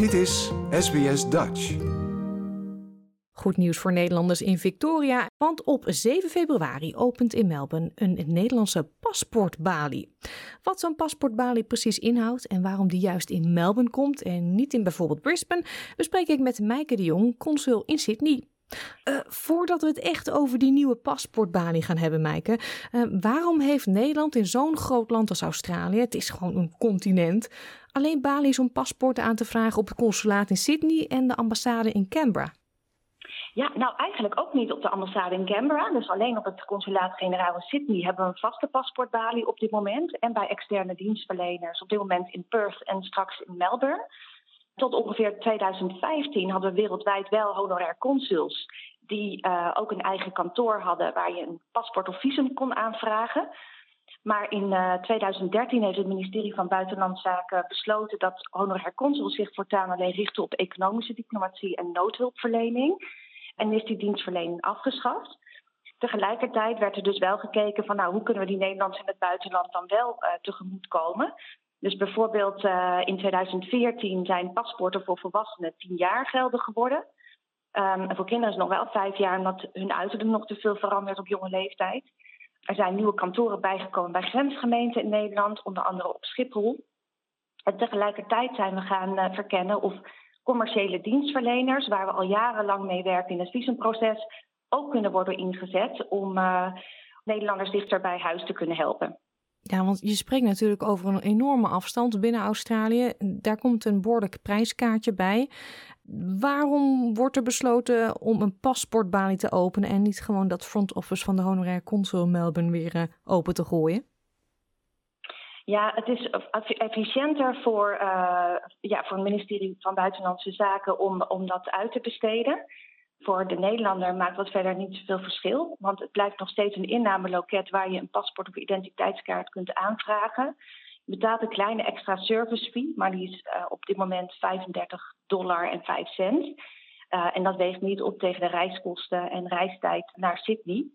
Dit is SBS Dutch. Goed nieuws voor Nederlanders in Victoria, want op 7 februari opent in Melbourne een Nederlandse paspoortbalie. Wat zo'n paspoortbalie precies inhoudt en waarom die juist in Melbourne komt en niet in bijvoorbeeld Brisbane, bespreek ik met Meike de Jong, consul in Sydney. Uh, voordat we het echt over die nieuwe paspoortbalie gaan hebben, Meike. Uh, waarom heeft Nederland in zo'n groot land als Australië, het is gewoon een continent, alleen balies om paspoorten aan te vragen op het consulaat in Sydney en de ambassade in Canberra? Ja, nou eigenlijk ook niet op de ambassade in Canberra. Dus alleen op het consulaat-generaal in Sydney hebben we een vaste paspoortbalie op dit moment. En bij externe dienstverleners op dit moment in Perth en straks in Melbourne. Tot ongeveer 2015 hadden we wereldwijd wel honorair consuls. Die uh, ook een eigen kantoor hadden waar je een paspoort of visum kon aanvragen. Maar in uh, 2013 heeft het ministerie van Buitenlandse Zaken besloten dat honorair consuls zich voortaan alleen richten op economische diplomatie en noodhulpverlening. En is die dienstverlening afgeschaft. Tegelijkertijd werd er dus wel gekeken van nou, hoe kunnen we die Nederlanders in het buitenland dan wel uh, tegemoet komen. Dus bijvoorbeeld uh, in 2014 zijn paspoorten voor volwassenen 10 jaar geldig geworden. Um, en voor kinderen is het nog wel vijf jaar, omdat hun uiterlijk nog te veel verandert op jonge leeftijd. Er zijn nieuwe kantoren bijgekomen bij grensgemeenten in Nederland, onder andere op Schiphol. En tegelijkertijd zijn we gaan uh, verkennen of commerciële dienstverleners, waar we al jarenlang mee werken in het visumproces, ook kunnen worden ingezet om uh, Nederlanders dichter bij huis te kunnen helpen. Ja, want je spreekt natuurlijk over een enorme afstand binnen Australië. Daar komt een behoorlijk prijskaartje bij. Waarom wordt er besloten om een paspoortbalie te openen en niet gewoon dat front office van de honorair consul Melbourne weer uh, open te gooien? Ja, het is efficiënter voor, uh, ja, voor het ministerie van Buitenlandse Zaken om, om dat uit te besteden. Voor de Nederlander maakt dat verder niet zoveel verschil. Want het blijft nog steeds een innameloket waar je een paspoort of identiteitskaart kunt aanvragen. Je betaalt een kleine extra service fee, maar die is uh, op dit moment 35 dollar en 5 cent. Uh, en dat weegt niet op tegen de reiskosten en reistijd naar Sydney.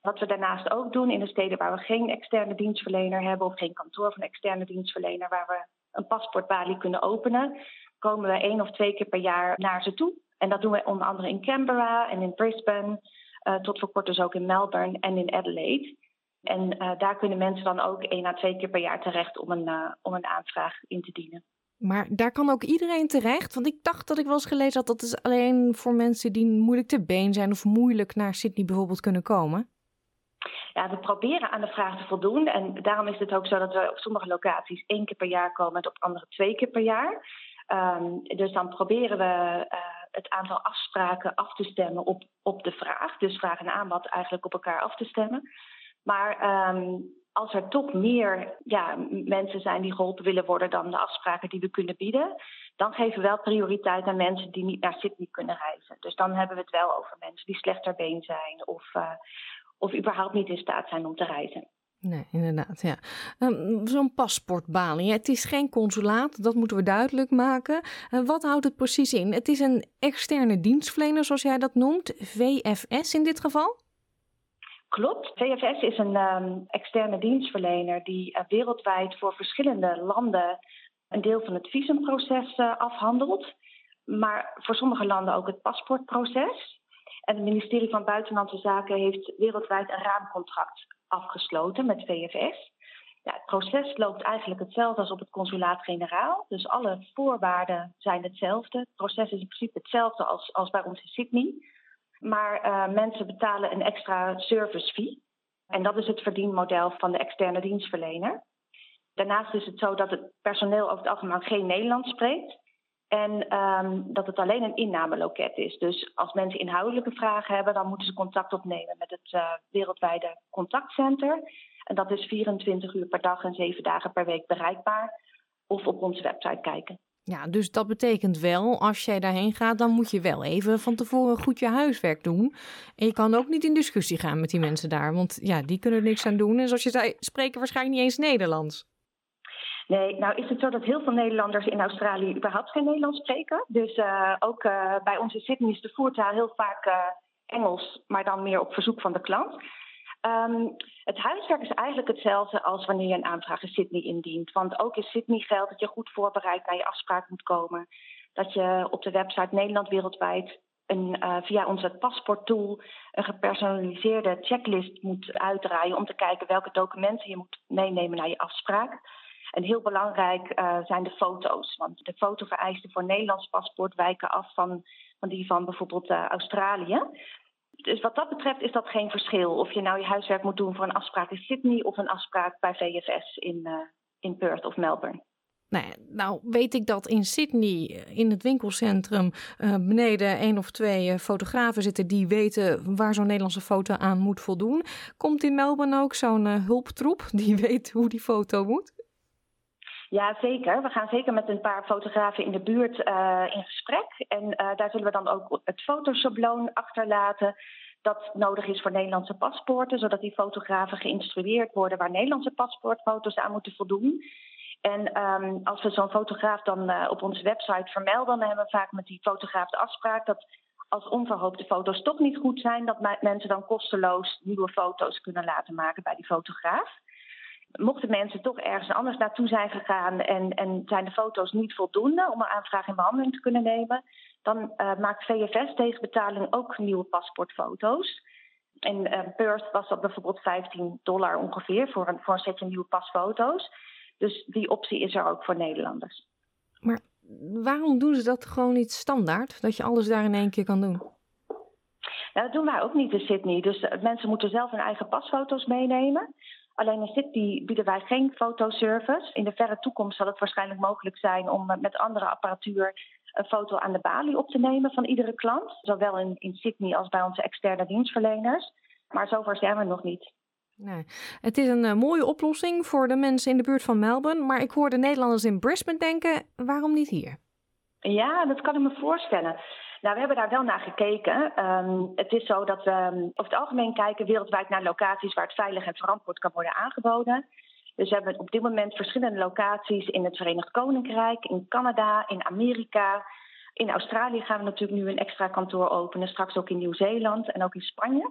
Wat we daarnaast ook doen in de steden waar we geen externe dienstverlener hebben of geen kantoor van externe dienstverlener waar we een paspoortbalie kunnen openen, komen we één of twee keer per jaar naar ze toe. En dat doen we onder andere in Canberra en in Brisbane, uh, tot voor kort dus ook in Melbourne en in Adelaide. En uh, daar kunnen mensen dan ook één à twee keer per jaar terecht om een, uh, om een aanvraag in te dienen. Maar daar kan ook iedereen terecht? Want ik dacht dat ik wel eens gelezen had dat het alleen voor mensen die moeilijk te been zijn of moeilijk naar Sydney bijvoorbeeld kunnen komen. Ja, we proberen aan de vraag te voldoen. En daarom is het ook zo dat we op sommige locaties één keer per jaar komen en op andere twee keer per jaar. Um, dus dan proberen we uh, het aantal afspraken af te stemmen op, op de vraag. Dus vraag en aanbod eigenlijk op elkaar af te stemmen. Maar um, als er toch meer ja, mensen zijn die geholpen willen worden dan de afspraken die we kunnen bieden, dan geven we wel prioriteit aan mensen die niet naar Sydney kunnen reizen. Dus dan hebben we het wel over mensen die slechter been zijn of, uh, of überhaupt niet in staat zijn om te reizen. Nee, inderdaad, ja. Um, Zo'n paspoortbalie, het is geen consulaat, dat moeten we duidelijk maken. Uh, wat houdt het precies in? Het is een externe dienstverlener, zoals jij dat noemt, VFS in dit geval? Klopt. VFS is een um, externe dienstverlener die uh, wereldwijd voor verschillende landen een deel van het visumproces uh, afhandelt. Maar voor sommige landen ook het paspoortproces. En het ministerie van Buitenlandse Zaken heeft wereldwijd een raamcontract afgesloten met VFS. Ja, het proces loopt eigenlijk hetzelfde als op het consulaat-generaal. Dus alle voorwaarden zijn hetzelfde. Het proces is in principe hetzelfde als, als bij ons in Sydney. Maar uh, mensen betalen een extra service fee. En dat is het verdienmodel van de externe dienstverlener. Daarnaast is het zo dat het personeel over het algemeen geen Nederlands spreekt. En um, dat het alleen een innameloket is. Dus als mensen inhoudelijke vragen hebben, dan moeten ze contact opnemen met het uh, wereldwijde contactcenter. En dat is 24 uur per dag en 7 dagen per week bereikbaar. Of op onze website kijken. Ja, dus dat betekent wel, als jij daarheen gaat, dan moet je wel even van tevoren goed je huiswerk doen. En je kan ook niet in discussie gaan met die mensen daar, want ja, die kunnen er niks aan doen. En zoals je zei, spreken waarschijnlijk niet eens Nederlands. Nee, nou is het zo dat heel veel Nederlanders in Australië überhaupt geen Nederlands spreken. Dus uh, ook uh, bij ons in Sydney is de voertaal heel vaak uh, Engels, maar dan meer op verzoek van de klant. Um, het huiswerk is eigenlijk hetzelfde als wanneer je een aanvraag in Sydney indient. Want ook in Sydney geldt dat je goed voorbereid naar je afspraak moet komen. dat je op de website Nederland Wereldwijd een, uh, via onze paspoorttool een gepersonaliseerde checklist moet uitdraaien om te kijken welke documenten je moet meenemen naar je afspraak. En heel belangrijk uh, zijn de foto's. Want de fotovereisten voor Nederlands paspoort wijken af van, van die van bijvoorbeeld uh, Australië. Dus wat dat betreft is dat geen verschil. Of je nou je huiswerk moet doen voor een afspraak in Sydney of een afspraak bij VFS in, uh, in Perth of Melbourne. Nou, nou, weet ik dat in Sydney, in het winkelcentrum, beneden één of twee fotografen zitten die weten waar zo'n Nederlandse foto aan moet voldoen. Komt in Melbourne ook zo'n hulptroep die weet hoe die foto moet? Ja, zeker. We gaan zeker met een paar fotografen in de buurt uh, in gesprek. En uh, daar zullen we dan ook het fotoschabloon achterlaten dat nodig is voor Nederlandse paspoorten, zodat die fotografen geïnstrueerd worden waar Nederlandse paspoortfoto's aan moeten voldoen. En um, als we zo'n fotograaf dan uh, op onze website vermelden, dan hebben we vaak met die fotograaf de afspraak dat als onverhoopte foto's toch niet goed zijn, dat mensen dan kosteloos nieuwe foto's kunnen laten maken bij die fotograaf mochten mensen toch ergens anders naartoe zijn gegaan en, en zijn de foto's niet voldoende om een aanvraag in behandeling te kunnen nemen, dan uh, maakt VFS tegen betaling ook nieuwe paspoortfoto's. In uh, Perth was dat bijvoorbeeld 15 dollar ongeveer voor een, voor een setje nieuwe pasfoto's. Dus die optie is er ook voor Nederlanders. Maar waarom doen ze dat gewoon niet standaard? Dat je alles daar in één keer kan doen? Nou, dat doen wij ook niet in Sydney. Dus uh, mensen moeten zelf hun eigen pasfoto's meenemen. Alleen in City bieden wij geen fotoservice. In de verre toekomst zal het waarschijnlijk mogelijk zijn om met andere apparatuur een foto aan de balie op te nemen van iedere klant. Zowel in, in Sydney als bij onze externe dienstverleners. Maar zover zijn we nog niet. Nee. Het is een uh, mooie oplossing voor de mensen in de buurt van Melbourne. Maar ik hoor de Nederlanders in Brisbane denken: waarom niet hier? Ja, dat kan ik me voorstellen. Nou, we hebben daar wel naar gekeken. Um, het is zo dat we um, over het algemeen kijken wereldwijd naar locaties waar het veilig en verantwoord kan worden aangeboden. Dus we hebben op dit moment verschillende locaties in het Verenigd Koninkrijk, in Canada, in Amerika. In Australië gaan we natuurlijk nu een extra kantoor openen, straks ook in Nieuw-Zeeland en ook in Spanje.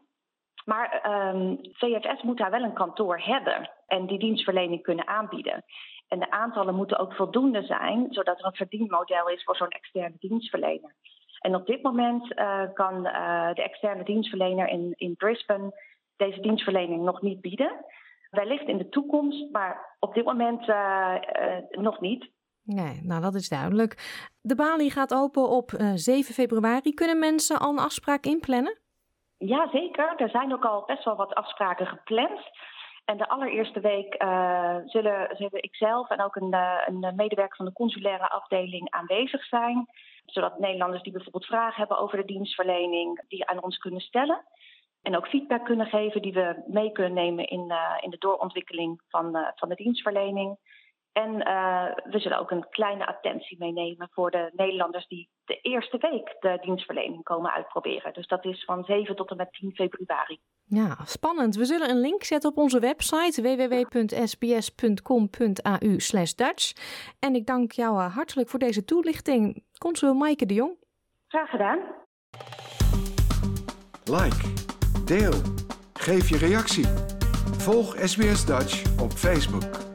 Maar um, VFS moet daar wel een kantoor hebben en die dienstverlening kunnen aanbieden. En de aantallen moeten ook voldoende zijn, zodat er een verdienmodel is voor zo'n externe dienstverlener. En op dit moment uh, kan uh, de externe dienstverlener in, in Brisbane deze dienstverlening nog niet bieden. Wellicht in de toekomst, maar op dit moment uh, nog niet. Nee, nou dat is duidelijk. De balie gaat open op 7 februari. Kunnen mensen al een afspraak inplannen? Ja, zeker. Er zijn ook al best wel wat afspraken gepland. En de allereerste week uh, zullen, zullen ikzelf en ook een, een medewerker van de consulaire afdeling aanwezig zijn zodat Nederlanders die bijvoorbeeld vragen hebben over de dienstverlening, die aan ons kunnen stellen. En ook feedback kunnen geven die we mee kunnen nemen in, uh, in de doorontwikkeling van, uh, van de dienstverlening. En uh, we zullen ook een kleine attentie meenemen voor de Nederlanders die de eerste week de dienstverlening komen uitproberen. Dus dat is van 7 tot en met 10 februari. Ja, spannend. We zullen een link zetten op onze website www.sbs.com.au Dutch. En ik dank jou hartelijk voor deze toelichting, consul Maaike de Jong. Graag gedaan. Like, deel, geef je reactie. Volg SBS Dutch op Facebook.